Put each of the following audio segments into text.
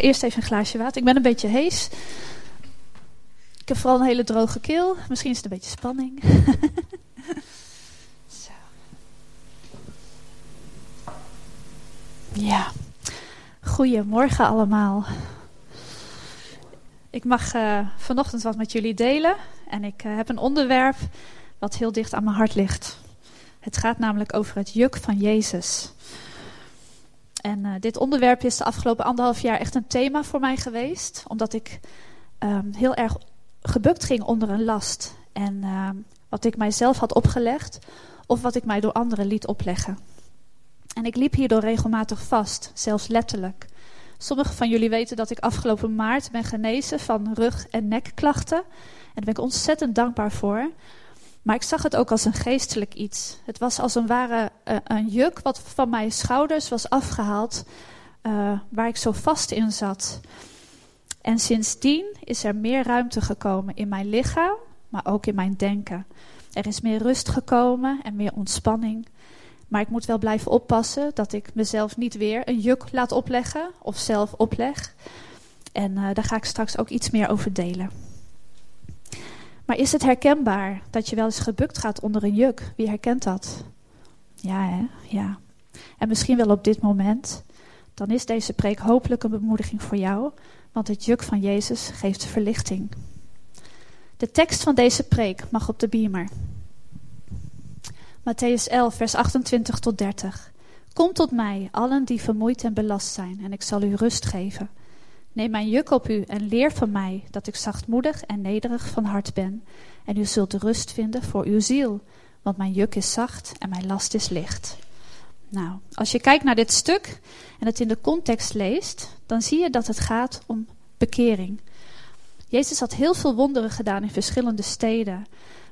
Eerst even een glaasje water. Ik ben een beetje hees. Ik heb vooral een hele droge keel. Misschien is het een beetje spanning. Zo. Ja. Goedemorgen allemaal. Ik mag uh, vanochtend wat met jullie delen. En ik uh, heb een onderwerp wat heel dicht aan mijn hart ligt. Het gaat namelijk over het juk van Jezus. En uh, dit onderwerp is de afgelopen anderhalf jaar echt een thema voor mij geweest. Omdat ik um, heel erg gebukt ging onder een last. En uh, wat ik mijzelf had opgelegd, of wat ik mij door anderen liet opleggen. En ik liep hierdoor regelmatig vast, zelfs letterlijk. Sommigen van jullie weten dat ik afgelopen maart ben genezen van rug- en nekklachten. En daar ben ik ontzettend dankbaar voor. Maar ik zag het ook als een geestelijk iets. Het was als een ware uh, een juk wat van mijn schouders was afgehaald, uh, waar ik zo vast in zat. En sindsdien is er meer ruimte gekomen in mijn lichaam, maar ook in mijn denken. Er is meer rust gekomen en meer ontspanning. Maar ik moet wel blijven oppassen dat ik mezelf niet weer een juk laat opleggen of zelf opleg. En uh, daar ga ik straks ook iets meer over delen. Maar is het herkenbaar dat je wel eens gebukt gaat onder een juk? Wie herkent dat? Ja, hè? Ja. En misschien wel op dit moment. Dan is deze preek hopelijk een bemoediging voor jou, want het juk van Jezus geeft verlichting. De tekst van deze preek mag op de beamer. Matthäus 11, vers 28 tot 30. Kom tot mij, allen die vermoeid en belast zijn, en ik zal u rust geven. Neem mijn juk op u en leer van mij dat ik zachtmoedig en nederig van hart ben. En u zult rust vinden voor uw ziel, want mijn juk is zacht en mijn last is licht. Nou, als je kijkt naar dit stuk en het in de context leest, dan zie je dat het gaat om bekering. Jezus had heel veel wonderen gedaan in verschillende steden,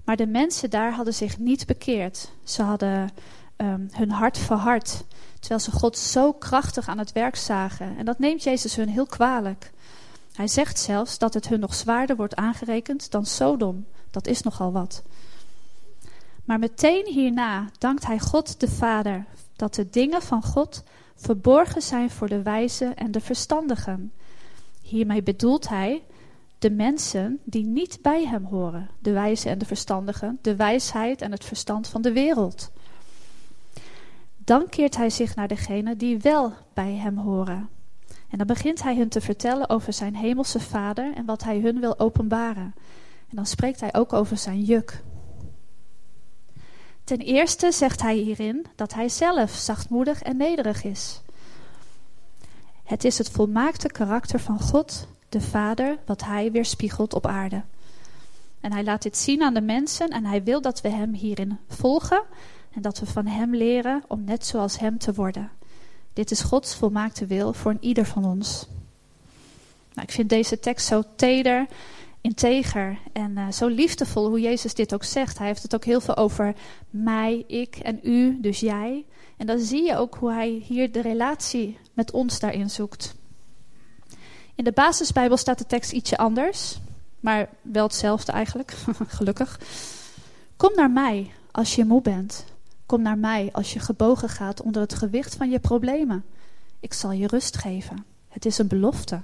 maar de mensen daar hadden zich niet bekeerd. Ze hadden um, hun hart verhard. Terwijl ze God zo krachtig aan het werk zagen. En dat neemt Jezus hun heel kwalijk. Hij zegt zelfs dat het hun nog zwaarder wordt aangerekend dan Sodom. Dat is nogal wat. Maar meteen hierna dankt hij God de Vader dat de dingen van God verborgen zijn voor de wijzen en de verstandigen. Hiermee bedoelt hij de mensen die niet bij hem horen, de wijzen en de verstandigen, de wijsheid en het verstand van de wereld. Dan keert hij zich naar degenen die wel bij hem horen. En dan begint hij hun te vertellen over zijn hemelse vader en wat hij hun wil openbaren. En dan spreekt hij ook over zijn juk. Ten eerste zegt hij hierin dat hij zelf zachtmoedig en nederig is. Het is het volmaakte karakter van God, de Vader, wat hij weerspiegelt op aarde. En hij laat dit zien aan de mensen en hij wil dat we hem hierin volgen en dat we van Hem leren om net zoals Hem te worden. Dit is Gods volmaakte wil voor een ieder van ons. Nou, ik vind deze tekst zo teder, integer en uh, zo liefdevol hoe Jezus dit ook zegt. Hij heeft het ook heel veel over mij, ik en u, dus jij. En dan zie je ook hoe hij hier de relatie met ons daarin zoekt. In de basisbijbel staat de tekst ietsje anders, maar wel hetzelfde eigenlijk, gelukkig. Kom naar mij als je moe bent Kom naar mij als je gebogen gaat onder het gewicht van je problemen. Ik zal je rust geven. Het is een belofte.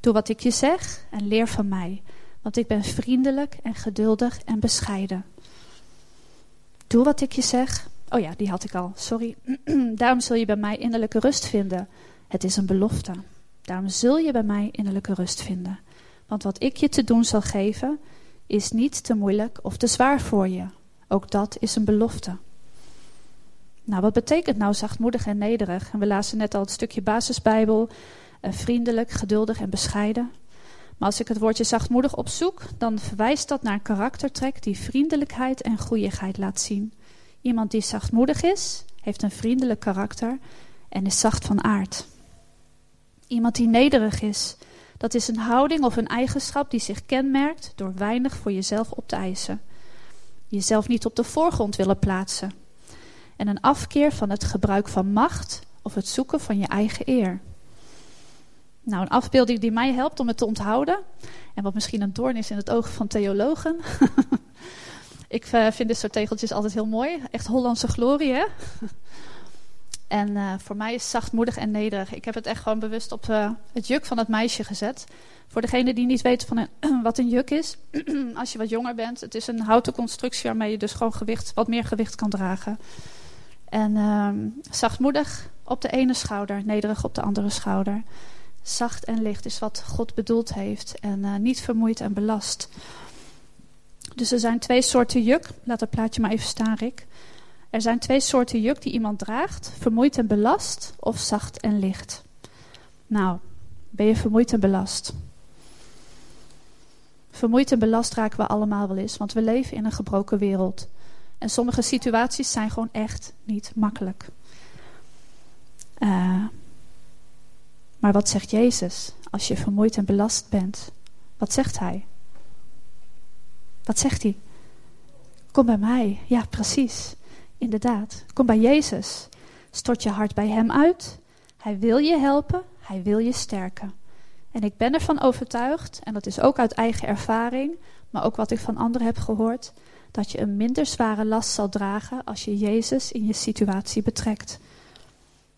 Doe wat ik je zeg en leer van mij, want ik ben vriendelijk en geduldig en bescheiden. Doe wat ik je zeg. Oh ja, die had ik al, sorry. Daarom zul je bij mij innerlijke rust vinden. Het is een belofte. Daarom zul je bij mij innerlijke rust vinden. Want wat ik je te doen zal geven, is niet te moeilijk of te zwaar voor je. Ook dat is een belofte. Nou, wat betekent nou zachtmoedig en nederig? En we lazen net al het stukje basisbijbel, uh, vriendelijk, geduldig en bescheiden. Maar als ik het woordje zachtmoedig opzoek, dan verwijst dat naar een karaktertrek die vriendelijkheid en goeieheid laat zien. Iemand die zachtmoedig is, heeft een vriendelijk karakter en is zacht van aard. Iemand die nederig is, dat is een houding of een eigenschap die zich kenmerkt door weinig voor jezelf op te eisen. Jezelf niet op de voorgrond willen plaatsen en een afkeer van het gebruik van macht of het zoeken van je eigen eer. Nou, een afbeelding die mij helpt om het te onthouden en wat misschien een doorn is in het oog van theologen. Ik uh, vind dit soort tegeltjes altijd heel mooi. Echt Hollandse glorie, hè? En uh, voor mij is zachtmoedig en nederig. Ik heb het echt gewoon bewust op uh, het juk van het meisje gezet. Voor degene die niet weet van wat een juk is, als je wat jonger bent, het is een houten constructie waarmee je dus gewoon gewicht, wat meer gewicht kan dragen. En uh, zachtmoedig op de ene schouder, nederig op de andere schouder. Zacht en licht is wat God bedoeld heeft en uh, niet vermoeid en belast. Dus er zijn twee soorten juk. Laat het plaatje maar even staan, Rick. Er zijn twee soorten juk die iemand draagt: vermoeid en belast of zacht en licht. Nou, ben je vermoeid en belast? Vermoeid en belast raken we allemaal wel eens, want we leven in een gebroken wereld. En sommige situaties zijn gewoon echt niet makkelijk. Uh, maar wat zegt Jezus als je vermoeid en belast bent? Wat zegt Hij? Wat zegt Hij? Kom bij mij. Ja, precies. Inderdaad. Kom bij Jezus. Stort je hart bij Hem uit. Hij wil je helpen. Hij wil je sterken. En ik ben ervan overtuigd, en dat is ook uit eigen ervaring, maar ook wat ik van anderen heb gehoord, dat je een minder zware last zal dragen als je Jezus in je situatie betrekt.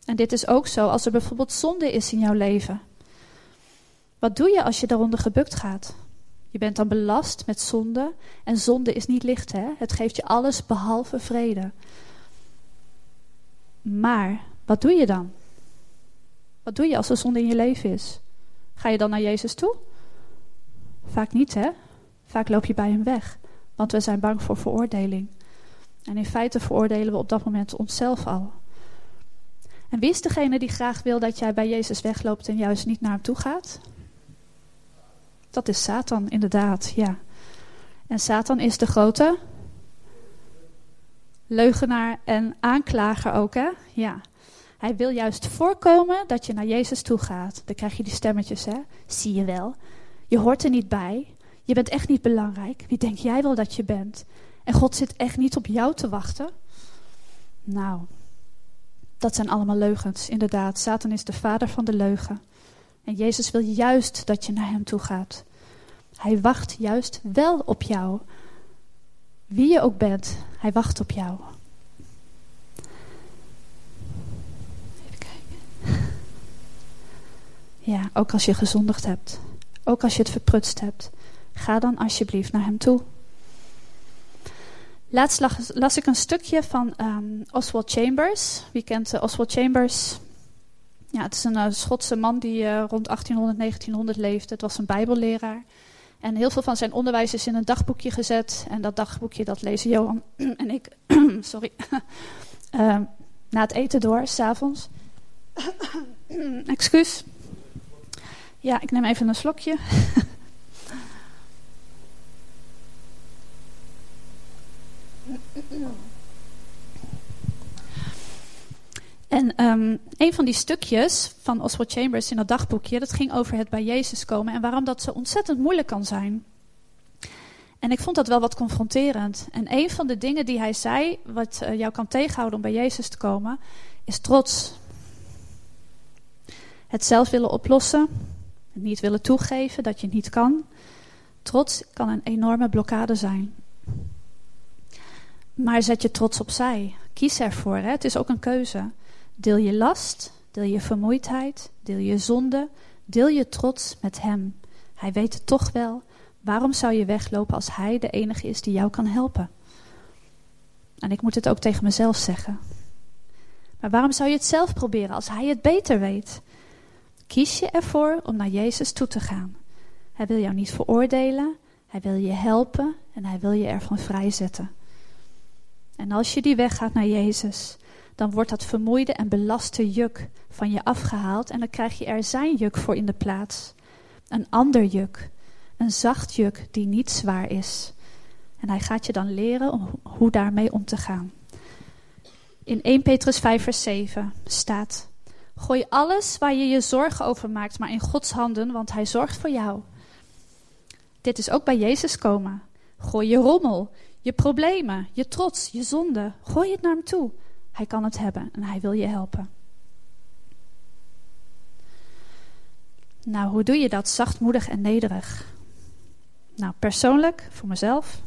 En dit is ook zo als er bijvoorbeeld zonde is in jouw leven. Wat doe je als je daaronder gebukt gaat? Je bent dan belast met zonde. En zonde is niet licht, hè? Het geeft je alles behalve vrede. Maar wat doe je dan? Wat doe je als er zonde in je leven is? Ga je dan naar Jezus toe? Vaak niet, hè? Vaak loop je bij hem weg, want we zijn bang voor veroordeling. En in feite veroordelen we op dat moment onszelf al. En wie is degene die graag wil dat jij bij Jezus wegloopt en juist niet naar hem toe gaat? Dat is Satan, inderdaad, ja. En Satan is de grote leugenaar en aanklager ook, hè? Ja. Hij wil juist voorkomen dat je naar Jezus toe gaat. Dan krijg je die stemmetjes, hè? Zie je wel. Je hoort er niet bij. Je bent echt niet belangrijk. Wie denk jij wel dat je bent? En God zit echt niet op jou te wachten. Nou, dat zijn allemaal leugens, inderdaad. Satan is de vader van de leugen. En Jezus wil juist dat je naar hem toe gaat. Hij wacht juist wel op jou. Wie je ook bent, hij wacht op jou. Even kijken. Ja, ook als je gezondigd hebt. Ook als je het verprutst hebt. Ga dan alsjeblieft naar hem toe. Laatst las, ik een stukje van um, Oswald Chambers. Wie kent uh, Oswald Chambers? Ja, het is een uh, Schotse man die uh, rond 1800, 1900 leefde. Het was een bijbelleraar. En heel veel van zijn onderwijs is in een dagboekje gezet. En dat dagboekje, dat lezen Johan en ik, sorry, uh, na het eten door, s'avonds. Excuus. Ja, ik neem even een slokje. En um, een van die stukjes van Oswald Chambers in dat dagboekje, dat ging over het bij Jezus komen en waarom dat zo ontzettend moeilijk kan zijn. En ik vond dat wel wat confronterend. En een van de dingen die hij zei, wat uh, jou kan tegenhouden om bij Jezus te komen, is trots. Het zelf willen oplossen, niet willen toegeven dat je het niet kan. Trots kan een enorme blokkade zijn. Maar zet je trots opzij. Kies ervoor. Hè? Het is ook een keuze. Deel je last, deel je vermoeidheid, deel je zonde, deel je trots met Hem. Hij weet het toch wel. Waarom zou je weglopen als Hij de enige is die jou kan helpen? En ik moet het ook tegen mezelf zeggen. Maar waarom zou je het zelf proberen als Hij het beter weet? Kies je ervoor om naar Jezus toe te gaan. Hij wil jou niet veroordelen, Hij wil je helpen en Hij wil je ervan vrijzetten. En als je die weg gaat naar Jezus, dan wordt dat vermoeide en belaste juk van je afgehaald en dan krijg je er zijn juk voor in de plaats. Een ander juk, een zacht juk die niet zwaar is. En hij gaat je dan leren om, hoe daarmee om te gaan. In 1 Petrus 5 vers 7 staat: Gooi alles waar je je zorgen over maakt maar in Gods handen, want hij zorgt voor jou. Dit is ook bij Jezus komen. Gooi je rommel, je problemen, je trots, je zonde. Gooi het naar hem toe. Hij kan het hebben en hij wil je helpen. Nou, hoe doe je dat zachtmoedig en nederig? Nou, persoonlijk, voor mezelf.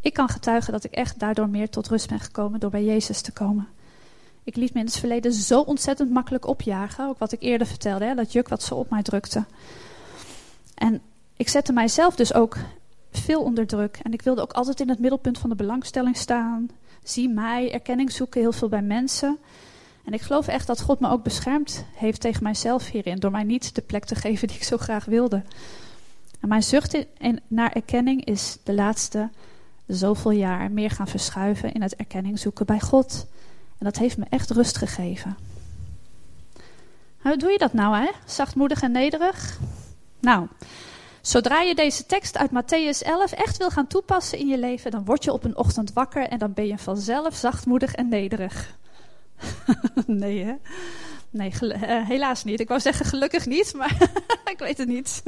Ik kan getuigen dat ik echt daardoor meer tot rust ben gekomen door bij Jezus te komen. Ik liet me in het verleden zo ontzettend makkelijk opjagen. Ook wat ik eerder vertelde, hè, dat juk wat ze op mij drukte. En ik zette mijzelf dus ook veel onder druk. En ik wilde ook altijd in het middelpunt van de belangstelling staan. Zie mij, erkenning zoeken, heel veel bij mensen. En ik geloof echt dat God me ook beschermd heeft tegen mijzelf hierin. Door mij niet de plek te geven die ik zo graag wilde. En mijn zucht in, naar erkenning is de laatste zoveel jaar meer gaan verschuiven in het erkenning zoeken bij God. En dat heeft me echt rust gegeven. Hoe doe je dat nou, hè? Zachtmoedig en nederig? Nou, zodra je deze tekst uit Matthäus 11 echt wil gaan toepassen in je leven, dan word je op een ochtend wakker en dan ben je vanzelf zachtmoedig en nederig. nee, hè? Nee, uh, helaas niet. Ik wou zeggen gelukkig niet, maar ik weet het niet.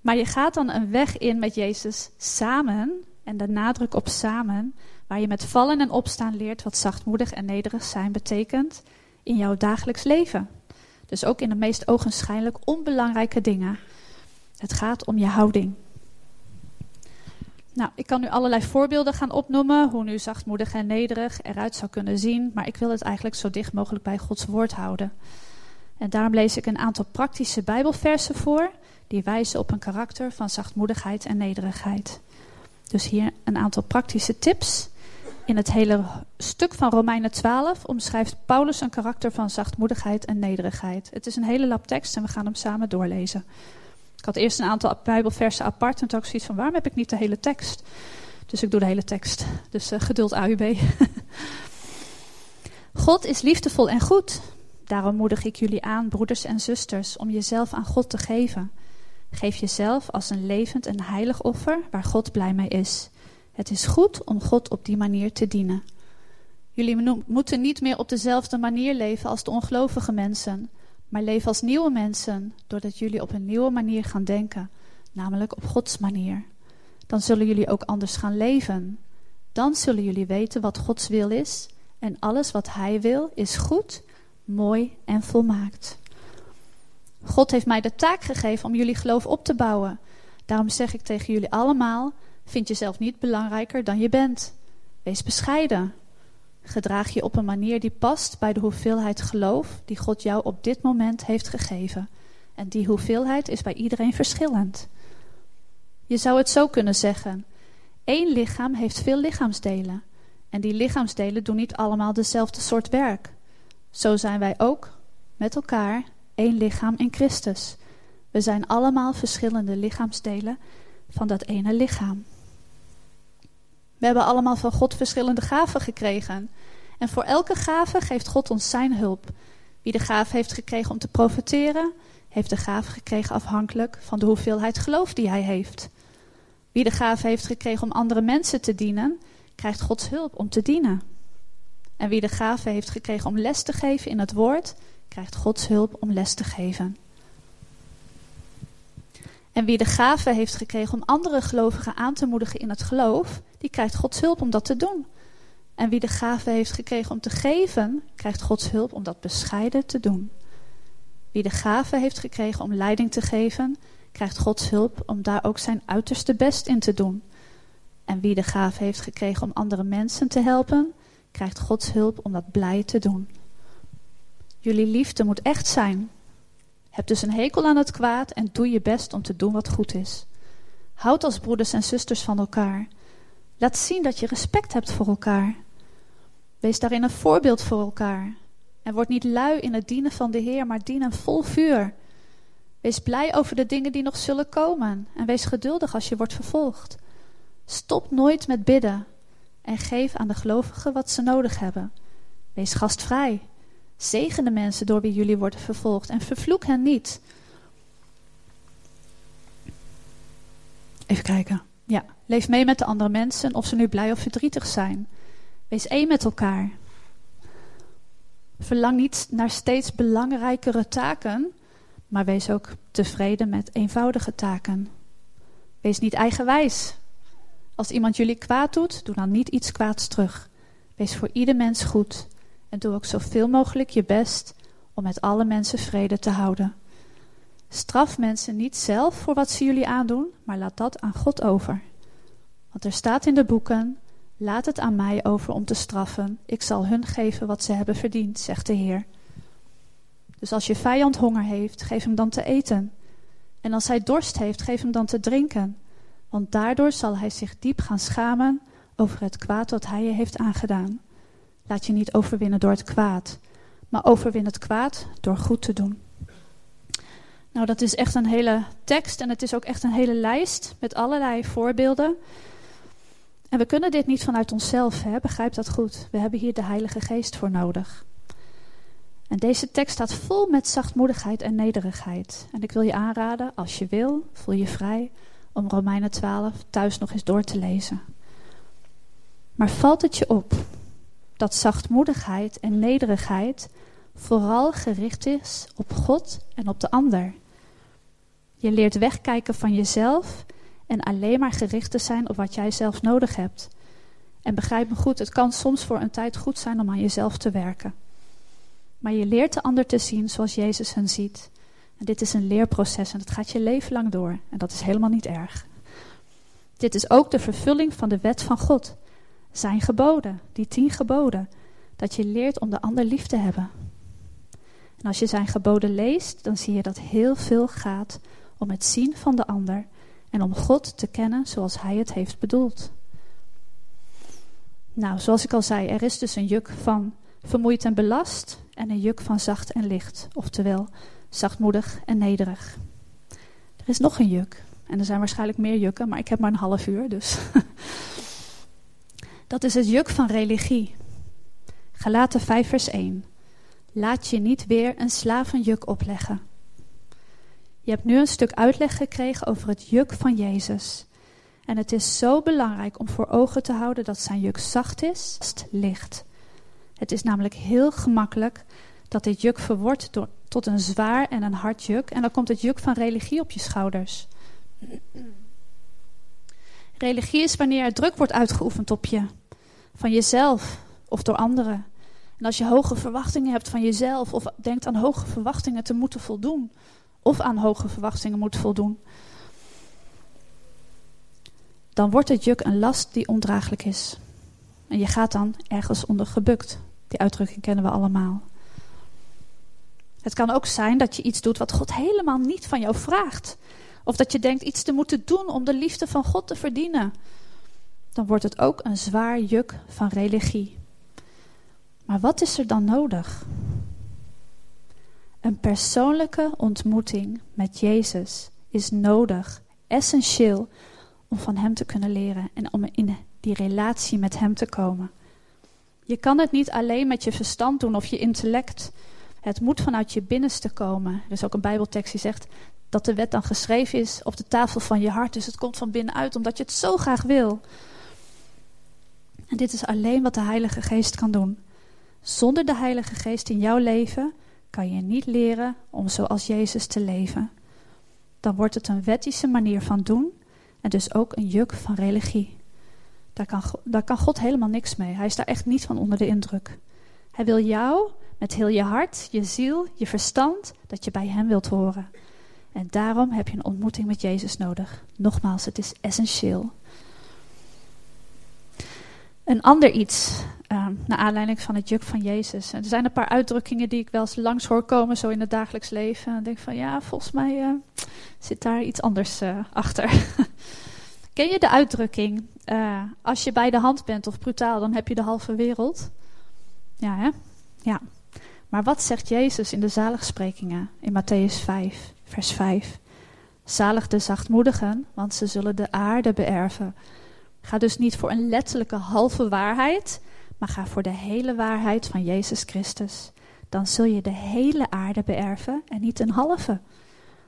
maar je gaat dan een weg in met Jezus samen, en de nadruk op samen, waar je met vallen en opstaan leert wat zachtmoedig en nederig zijn betekent in jouw dagelijks leven. Dus ook in de meest ogenschijnlijk onbelangrijke dingen. Het gaat om je houding. Nou, ik kan nu allerlei voorbeelden gaan opnoemen hoe nu zachtmoedig en nederig eruit zou kunnen zien, maar ik wil het eigenlijk zo dicht mogelijk bij Gods woord houden. En daarom lees ik een aantal praktische Bijbelversen voor die wijzen op een karakter van zachtmoedigheid en nederigheid. Dus hier een aantal praktische tips. In het hele stuk van Romeinen 12 omschrijft Paulus een karakter van zachtmoedigheid en nederigheid. Het is een hele lap tekst en we gaan hem samen doorlezen. Ik had eerst een aantal Bijbelversen apart en toen had ik zoiets van waarom heb ik niet de hele tekst? Dus ik doe de hele tekst. Dus uh, geduld AUB. God is liefdevol en goed. Daarom moedig ik jullie aan, broeders en zusters, om jezelf aan God te geven. Geef jezelf als een levend en heilig offer waar God blij mee is. Het is goed om God op die manier te dienen. Jullie moeten niet meer op dezelfde manier leven als de ongelovige mensen, maar leven als nieuwe mensen, doordat jullie op een nieuwe manier gaan denken, namelijk op Gods manier. Dan zullen jullie ook anders gaan leven. Dan zullen jullie weten wat Gods wil is en alles wat Hij wil is goed, mooi en volmaakt. God heeft mij de taak gegeven om jullie geloof op te bouwen. Daarom zeg ik tegen jullie allemaal: vind jezelf niet belangrijker dan je bent. Wees bescheiden. Gedraag je op een manier die past bij de hoeveelheid geloof die God jou op dit moment heeft gegeven. En die hoeveelheid is bij iedereen verschillend. Je zou het zo kunnen zeggen: één lichaam heeft veel lichaamsdelen. En die lichaamsdelen doen niet allemaal dezelfde soort werk. Zo zijn wij ook met elkaar één lichaam in Christus. We zijn allemaal verschillende lichaamsdelen van dat ene lichaam. We hebben allemaal van God verschillende gaven gekregen. En voor elke gave geeft God ons zijn hulp. Wie de gave heeft gekregen om te profiteren, heeft de gave gekregen afhankelijk van de hoeveelheid geloof die hij heeft. Wie de gave heeft gekregen om andere mensen te dienen, krijgt Gods hulp om te dienen. En wie de gave heeft gekregen om les te geven in het woord, krijgt Gods hulp om les te geven. En wie de gave heeft gekregen om andere gelovigen aan te moedigen in het geloof, die krijgt Gods hulp om dat te doen. En wie de gave heeft gekregen om te geven, krijgt Gods hulp om dat bescheiden te doen. Wie de gave heeft gekregen om leiding te geven, krijgt Gods hulp om daar ook zijn uiterste best in te doen. En wie de gave heeft gekregen om andere mensen te helpen, krijgt Gods hulp om dat blij te doen. Jullie liefde moet echt zijn. Heb dus een hekel aan het kwaad en doe je best om te doen wat goed is. Houd als broeders en zusters van elkaar. Laat zien dat je respect hebt voor elkaar. Wees daarin een voorbeeld voor elkaar. En word niet lui in het dienen van de Heer, maar dien hem vol vuur. Wees blij over de dingen die nog zullen komen en wees geduldig als je wordt vervolgd. Stop nooit met bidden en geef aan de gelovigen wat ze nodig hebben. Wees gastvrij. Zegen de mensen door wie jullie worden vervolgd en vervloek hen niet. Even kijken. Ja, leef mee met de andere mensen, of ze nu blij of verdrietig zijn. Wees één met elkaar. Verlang niet naar steeds belangrijkere taken, maar wees ook tevreden met eenvoudige taken. Wees niet eigenwijs. Als iemand jullie kwaad doet, doe dan niet iets kwaads terug. Wees voor ieder mens goed en doe ook zoveel mogelijk je best om met alle mensen vrede te houden. Straf mensen niet zelf voor wat ze jullie aandoen, maar laat dat aan God over. Want er staat in de boeken: Laat het aan mij over om te straffen. Ik zal hun geven wat ze hebben verdiend, zegt de Heer. Dus als je vijand honger heeft, geef hem dan te eten. En als hij dorst heeft, geef hem dan te drinken. Want daardoor zal hij zich diep gaan schamen over het kwaad wat hij je heeft aangedaan. Laat je niet overwinnen door het kwaad, maar overwin het kwaad door goed te doen. Nou, dat is echt een hele tekst en het is ook echt een hele lijst met allerlei voorbeelden. En we kunnen dit niet vanuit onszelf, hè? begrijp dat goed. We hebben hier de Heilige Geest voor nodig. En deze tekst staat vol met zachtmoedigheid en nederigheid. En ik wil je aanraden, als je wil, voel je vrij om Romeinen 12 thuis nog eens door te lezen. Maar valt het je op dat zachtmoedigheid en nederigheid vooral gericht is op God en op de ander? Je leert wegkijken van jezelf en alleen maar gericht te zijn op wat jij zelf nodig hebt. En begrijp me goed, het kan soms voor een tijd goed zijn om aan jezelf te werken. Maar je leert de ander te zien zoals Jezus hen ziet. En dit is een leerproces en dat gaat je leven lang door. En dat is helemaal niet erg. Dit is ook de vervulling van de wet van God. Zijn geboden, die tien geboden. Dat je leert om de ander lief te hebben. En als je zijn geboden leest, dan zie je dat heel veel gaat om het zien van de ander en om God te kennen zoals Hij het heeft bedoeld. Nou, zoals ik al zei, er is dus een juk van vermoeid en belast en een juk van zacht en licht, oftewel zachtmoedig en nederig. Er is nog een juk en er zijn waarschijnlijk meer jukken, maar ik heb maar een half uur, dus. Dat is het juk van religie. Galaten 5 vers 1. Laat je niet weer een slavenjuk opleggen. Je hebt nu een stuk uitleg gekregen over het juk van Jezus. En het is zo belangrijk om voor ogen te houden dat zijn juk zacht is, licht. Het is namelijk heel gemakkelijk dat dit juk verwordt tot een zwaar en een hard juk. En dan komt het juk van religie op je schouders. Religie is wanneer er druk wordt uitgeoefend op je. Van jezelf of door anderen. En als je hoge verwachtingen hebt van jezelf of denkt aan hoge verwachtingen te moeten voldoen, of aan hoge verwachtingen moet voldoen, dan wordt het juk een last die ondraaglijk is. En je gaat dan ergens onder gebukt. Die uitdrukking kennen we allemaal. Het kan ook zijn dat je iets doet wat God helemaal niet van jou vraagt. Of dat je denkt iets te moeten doen om de liefde van God te verdienen. Dan wordt het ook een zwaar juk van religie. Maar wat is er dan nodig? Een persoonlijke ontmoeting met Jezus is nodig, essentieel, om van Hem te kunnen leren en om in die relatie met Hem te komen. Je kan het niet alleen met je verstand doen of je intellect. Het moet vanuit je binnenste komen. Er is ook een Bijbeltekst die zegt dat de wet dan geschreven is op de tafel van je hart. Dus het komt van binnenuit omdat je het zo graag wil. En dit is alleen wat de Heilige Geest kan doen. Zonder de Heilige Geest in jouw leven kan je niet leren om zoals Jezus te leven. Dan wordt het een wettische manier van doen en dus ook een juk van religie. Daar kan, daar kan God helemaal niks mee. Hij is daar echt niet van onder de indruk. Hij wil jou met heel je hart, je ziel, je verstand, dat je bij Hem wilt horen. En daarom heb je een ontmoeting met Jezus nodig. Nogmaals, het is essentieel. Een ander iets, uh, naar aanleiding van het juk van Jezus. er zijn een paar uitdrukkingen die ik wel eens langs hoor komen, zo in het dagelijks leven. En denk van, ja, volgens mij uh, zit daar iets anders uh, achter. Ken je de uitdrukking, als je bij de hand bent of brutaal, dan heb je de halve wereld? Ja, hè? Ja. Maar wat zegt Jezus in de zaligsprekingen in Matthäus 5, vers 5? Zalig de zachtmoedigen, want ze zullen de aarde beërven. Ga dus niet voor een letterlijke halve waarheid, maar ga voor de hele waarheid van Jezus Christus. Dan zul je de hele aarde beërven en niet een halve.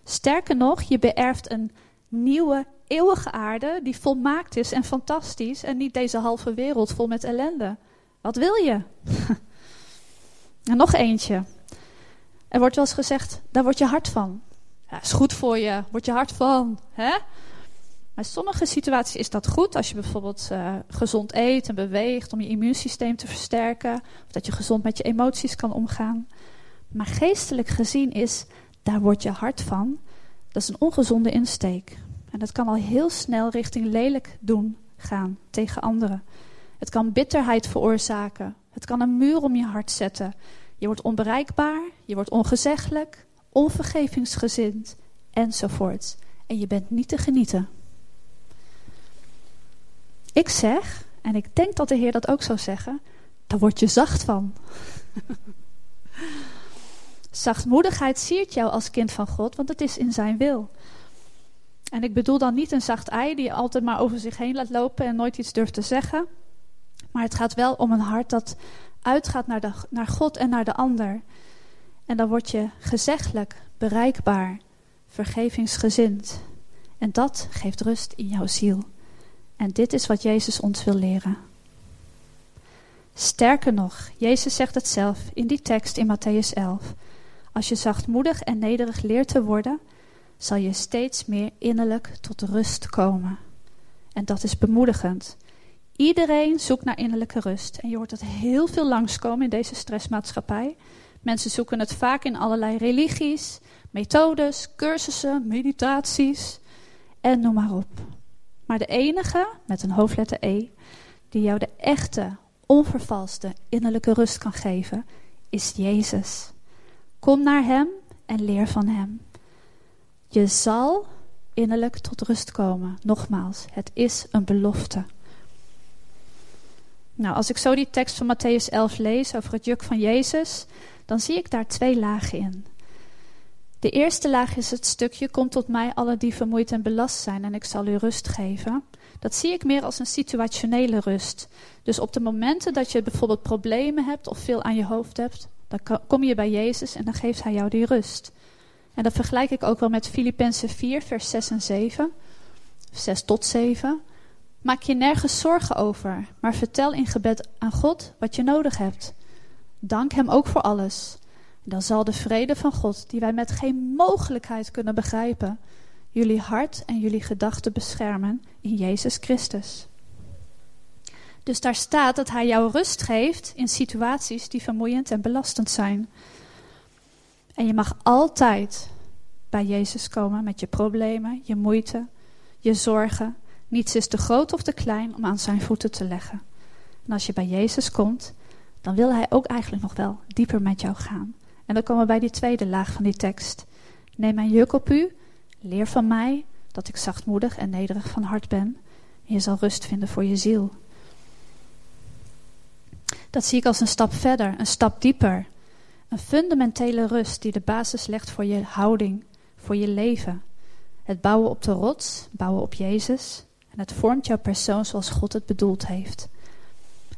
Sterker nog, je beërft een nieuwe, eeuwige aarde die volmaakt is en fantastisch en niet deze halve wereld vol met ellende. Wat wil je? en nog eentje. Er wordt wel eens gezegd, daar word je hard van. Ja, is goed voor je, word je hard van. Hè? In sommige situaties is dat goed. Als je bijvoorbeeld uh, gezond eet en beweegt om je immuunsysteem te versterken. Of dat je gezond met je emoties kan omgaan. Maar geestelijk gezien is, daar word je hard van. Dat is een ongezonde insteek. En dat kan al heel snel richting lelijk doen gaan tegen anderen. Het kan bitterheid veroorzaken. Het kan een muur om je hart zetten. Je wordt onbereikbaar, je wordt ongezeggelijk, onvergevingsgezind enzovoort. En je bent niet te genieten. Ik zeg, en ik denk dat de Heer dat ook zou zeggen, daar word je zacht van. Zachtmoedigheid siert jou als kind van God, want het is in zijn wil. En ik bedoel dan niet een zacht ei die altijd maar over zich heen laat lopen en nooit iets durft te zeggen. Maar het gaat wel om een hart dat uitgaat naar, de, naar God en naar de ander. En dan word je gezeggelijk, bereikbaar, vergevingsgezind. En dat geeft rust in jouw ziel. En dit is wat Jezus ons wil leren. Sterker nog, Jezus zegt het zelf in die tekst in Matthäus 11. Als je zachtmoedig en nederig leert te worden, zal je steeds meer innerlijk tot rust komen. En dat is bemoedigend. Iedereen zoekt naar innerlijke rust. En je hoort het heel veel langskomen in deze stressmaatschappij. Mensen zoeken het vaak in allerlei religies, methodes, cursussen, meditaties en noem maar op. Maar de enige, met een hoofdletter E, die jou de echte, onvervalste innerlijke rust kan geven, is Jezus. Kom naar Hem en leer van Hem. Je zal innerlijk tot rust komen. Nogmaals, het is een belofte. Nou, als ik zo die tekst van Matthäus 11 lees over het juk van Jezus, dan zie ik daar twee lagen in. De eerste laag is het stukje: Kom tot mij, alle die vermoeid en belast zijn, en ik zal u rust geven. Dat zie ik meer als een situationele rust. Dus op de momenten dat je bijvoorbeeld problemen hebt of veel aan je hoofd hebt, dan kom je bij Jezus en dan geeft Hij jou die rust. En dat vergelijk ik ook wel met Filippenzen 4, vers 6 en 7. 6 tot 7. Maak je nergens zorgen over, maar vertel in gebed aan God wat je nodig hebt. Dank Hem ook voor alles. Dan zal de vrede van God, die wij met geen mogelijkheid kunnen begrijpen, jullie hart en jullie gedachten beschermen in Jezus Christus. Dus daar staat dat Hij jou rust geeft in situaties die vermoeiend en belastend zijn. En je mag altijd bij Jezus komen met je problemen, je moeite, je zorgen. Niets is te groot of te klein om aan zijn voeten te leggen. En als je bij Jezus komt, dan wil Hij ook eigenlijk nog wel dieper met jou gaan. En dan komen we bij die tweede laag van die tekst. Neem mijn juk op u, leer van mij dat ik zachtmoedig en nederig van hart ben. En je zal rust vinden voor je ziel. Dat zie ik als een stap verder, een stap dieper. Een fundamentele rust die de basis legt voor je houding, voor je leven. Het bouwen op de rots, bouwen op Jezus. En het vormt jouw persoon zoals God het bedoeld heeft.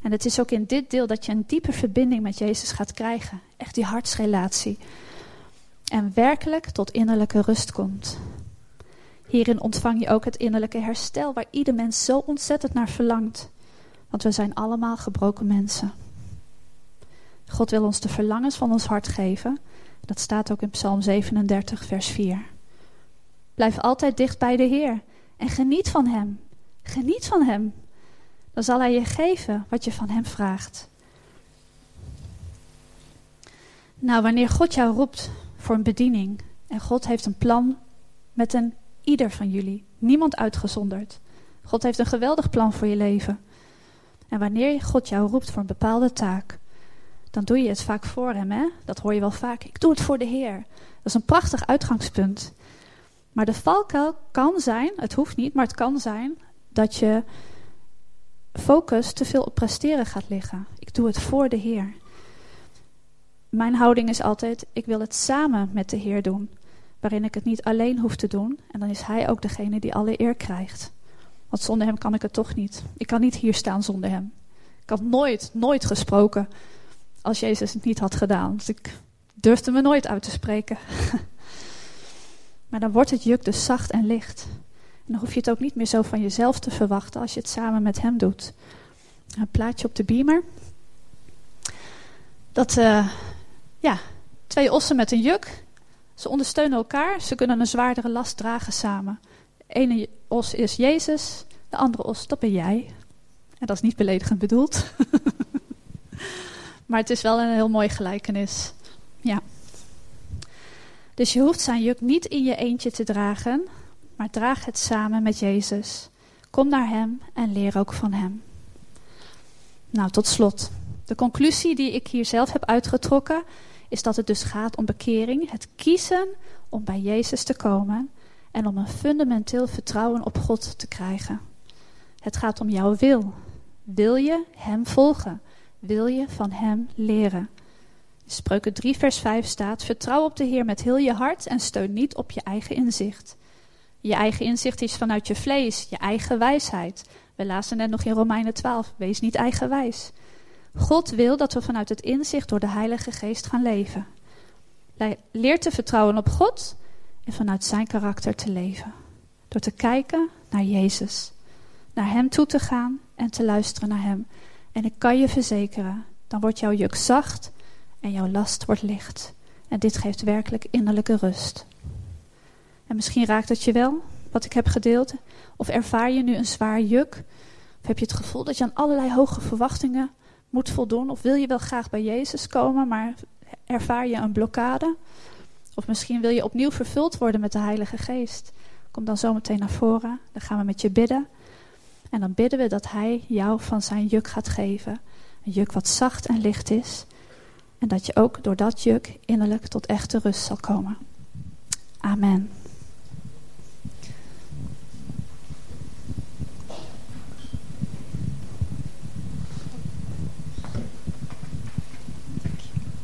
En het is ook in dit deel dat je een diepe verbinding met Jezus gaat krijgen. Echt die hartsrelatie. En werkelijk tot innerlijke rust komt. Hierin ontvang je ook het innerlijke herstel waar ieder mens zo ontzettend naar verlangt. Want we zijn allemaal gebroken mensen. God wil ons de verlangens van ons hart geven. Dat staat ook in Psalm 37, vers 4. Blijf altijd dicht bij de Heer en geniet van Hem. Geniet van Hem. Dan zal Hij je geven wat je van Hem vraagt. Nou, wanneer God jou roept voor een bediening en God heeft een plan met een ieder van jullie, niemand uitgezonderd. God heeft een geweldig plan voor je leven. En wanneer God jou roept voor een bepaalde taak, dan doe je het vaak voor hem. Hè? Dat hoor je wel vaak. Ik doe het voor de Heer. Dat is een prachtig uitgangspunt. Maar de valkuil kan zijn, het hoeft niet, maar het kan zijn dat je focus te veel op presteren gaat liggen. Ik doe het voor de Heer. Mijn houding is altijd: ik wil het samen met de Heer doen, waarin ik het niet alleen hoef te doen. En dan is Hij ook degene die alle eer krijgt. Want zonder Hem kan ik het toch niet. Ik kan niet hier staan zonder Hem. Ik had nooit, nooit gesproken als Jezus het niet had gedaan. Dus ik durfde me nooit uit te spreken. maar dan wordt het juk dus zacht en licht. En dan hoef je het ook niet meer zo van jezelf te verwachten als je het samen met hem doet. Een plaatje op de beamer. Dat, uh, ja, twee ossen met een juk. Ze ondersteunen elkaar. Ze kunnen een zwaardere last dragen samen. De ene os is Jezus, de andere os, dat ben jij. En dat is niet beledigend bedoeld. Maar het is wel een heel mooi gelijkenis. Ja. Dus je hoeft zijn juk niet in je eentje te dragen, maar draag het samen met Jezus. Kom naar Hem en leer ook van Hem. Nou, tot slot. De conclusie die ik hier zelf heb uitgetrokken is dat het dus gaat om bekering, het kiezen om bij Jezus te komen en om een fundamenteel vertrouwen op God te krijgen. Het gaat om jouw wil. Wil je Hem volgen? Wil je van Hem leren? Spreuken 3, vers 5 staat: Vertrouw op de Heer met heel je hart en steun niet op je eigen inzicht. Je eigen inzicht is vanuit je vlees, je eigen wijsheid. We lazen net nog in Romeinen 12: Wees niet eigenwijs. God wil dat we vanuit het inzicht door de Heilige Geest gaan leven. Leer te vertrouwen op God en vanuit Zijn karakter te leven. Door te kijken naar Jezus, naar Hem toe te gaan en te luisteren naar Hem. En ik kan je verzekeren, dan wordt jouw juk zacht en jouw last wordt licht. En dit geeft werkelijk innerlijke rust. En misschien raakt het je wel, wat ik heb gedeeld. Of ervaar je nu een zwaar juk? Of heb je het gevoel dat je aan allerlei hoge verwachtingen moet voldoen? Of wil je wel graag bij Jezus komen, maar ervaar je een blokkade? Of misschien wil je opnieuw vervuld worden met de Heilige Geest. Kom dan zo meteen naar voren. Dan gaan we met je bidden. En dan bidden we dat Hij jou van zijn juk gaat geven. Een juk wat zacht en licht is. En dat je ook door dat juk innerlijk tot echte rust zal komen. Amen.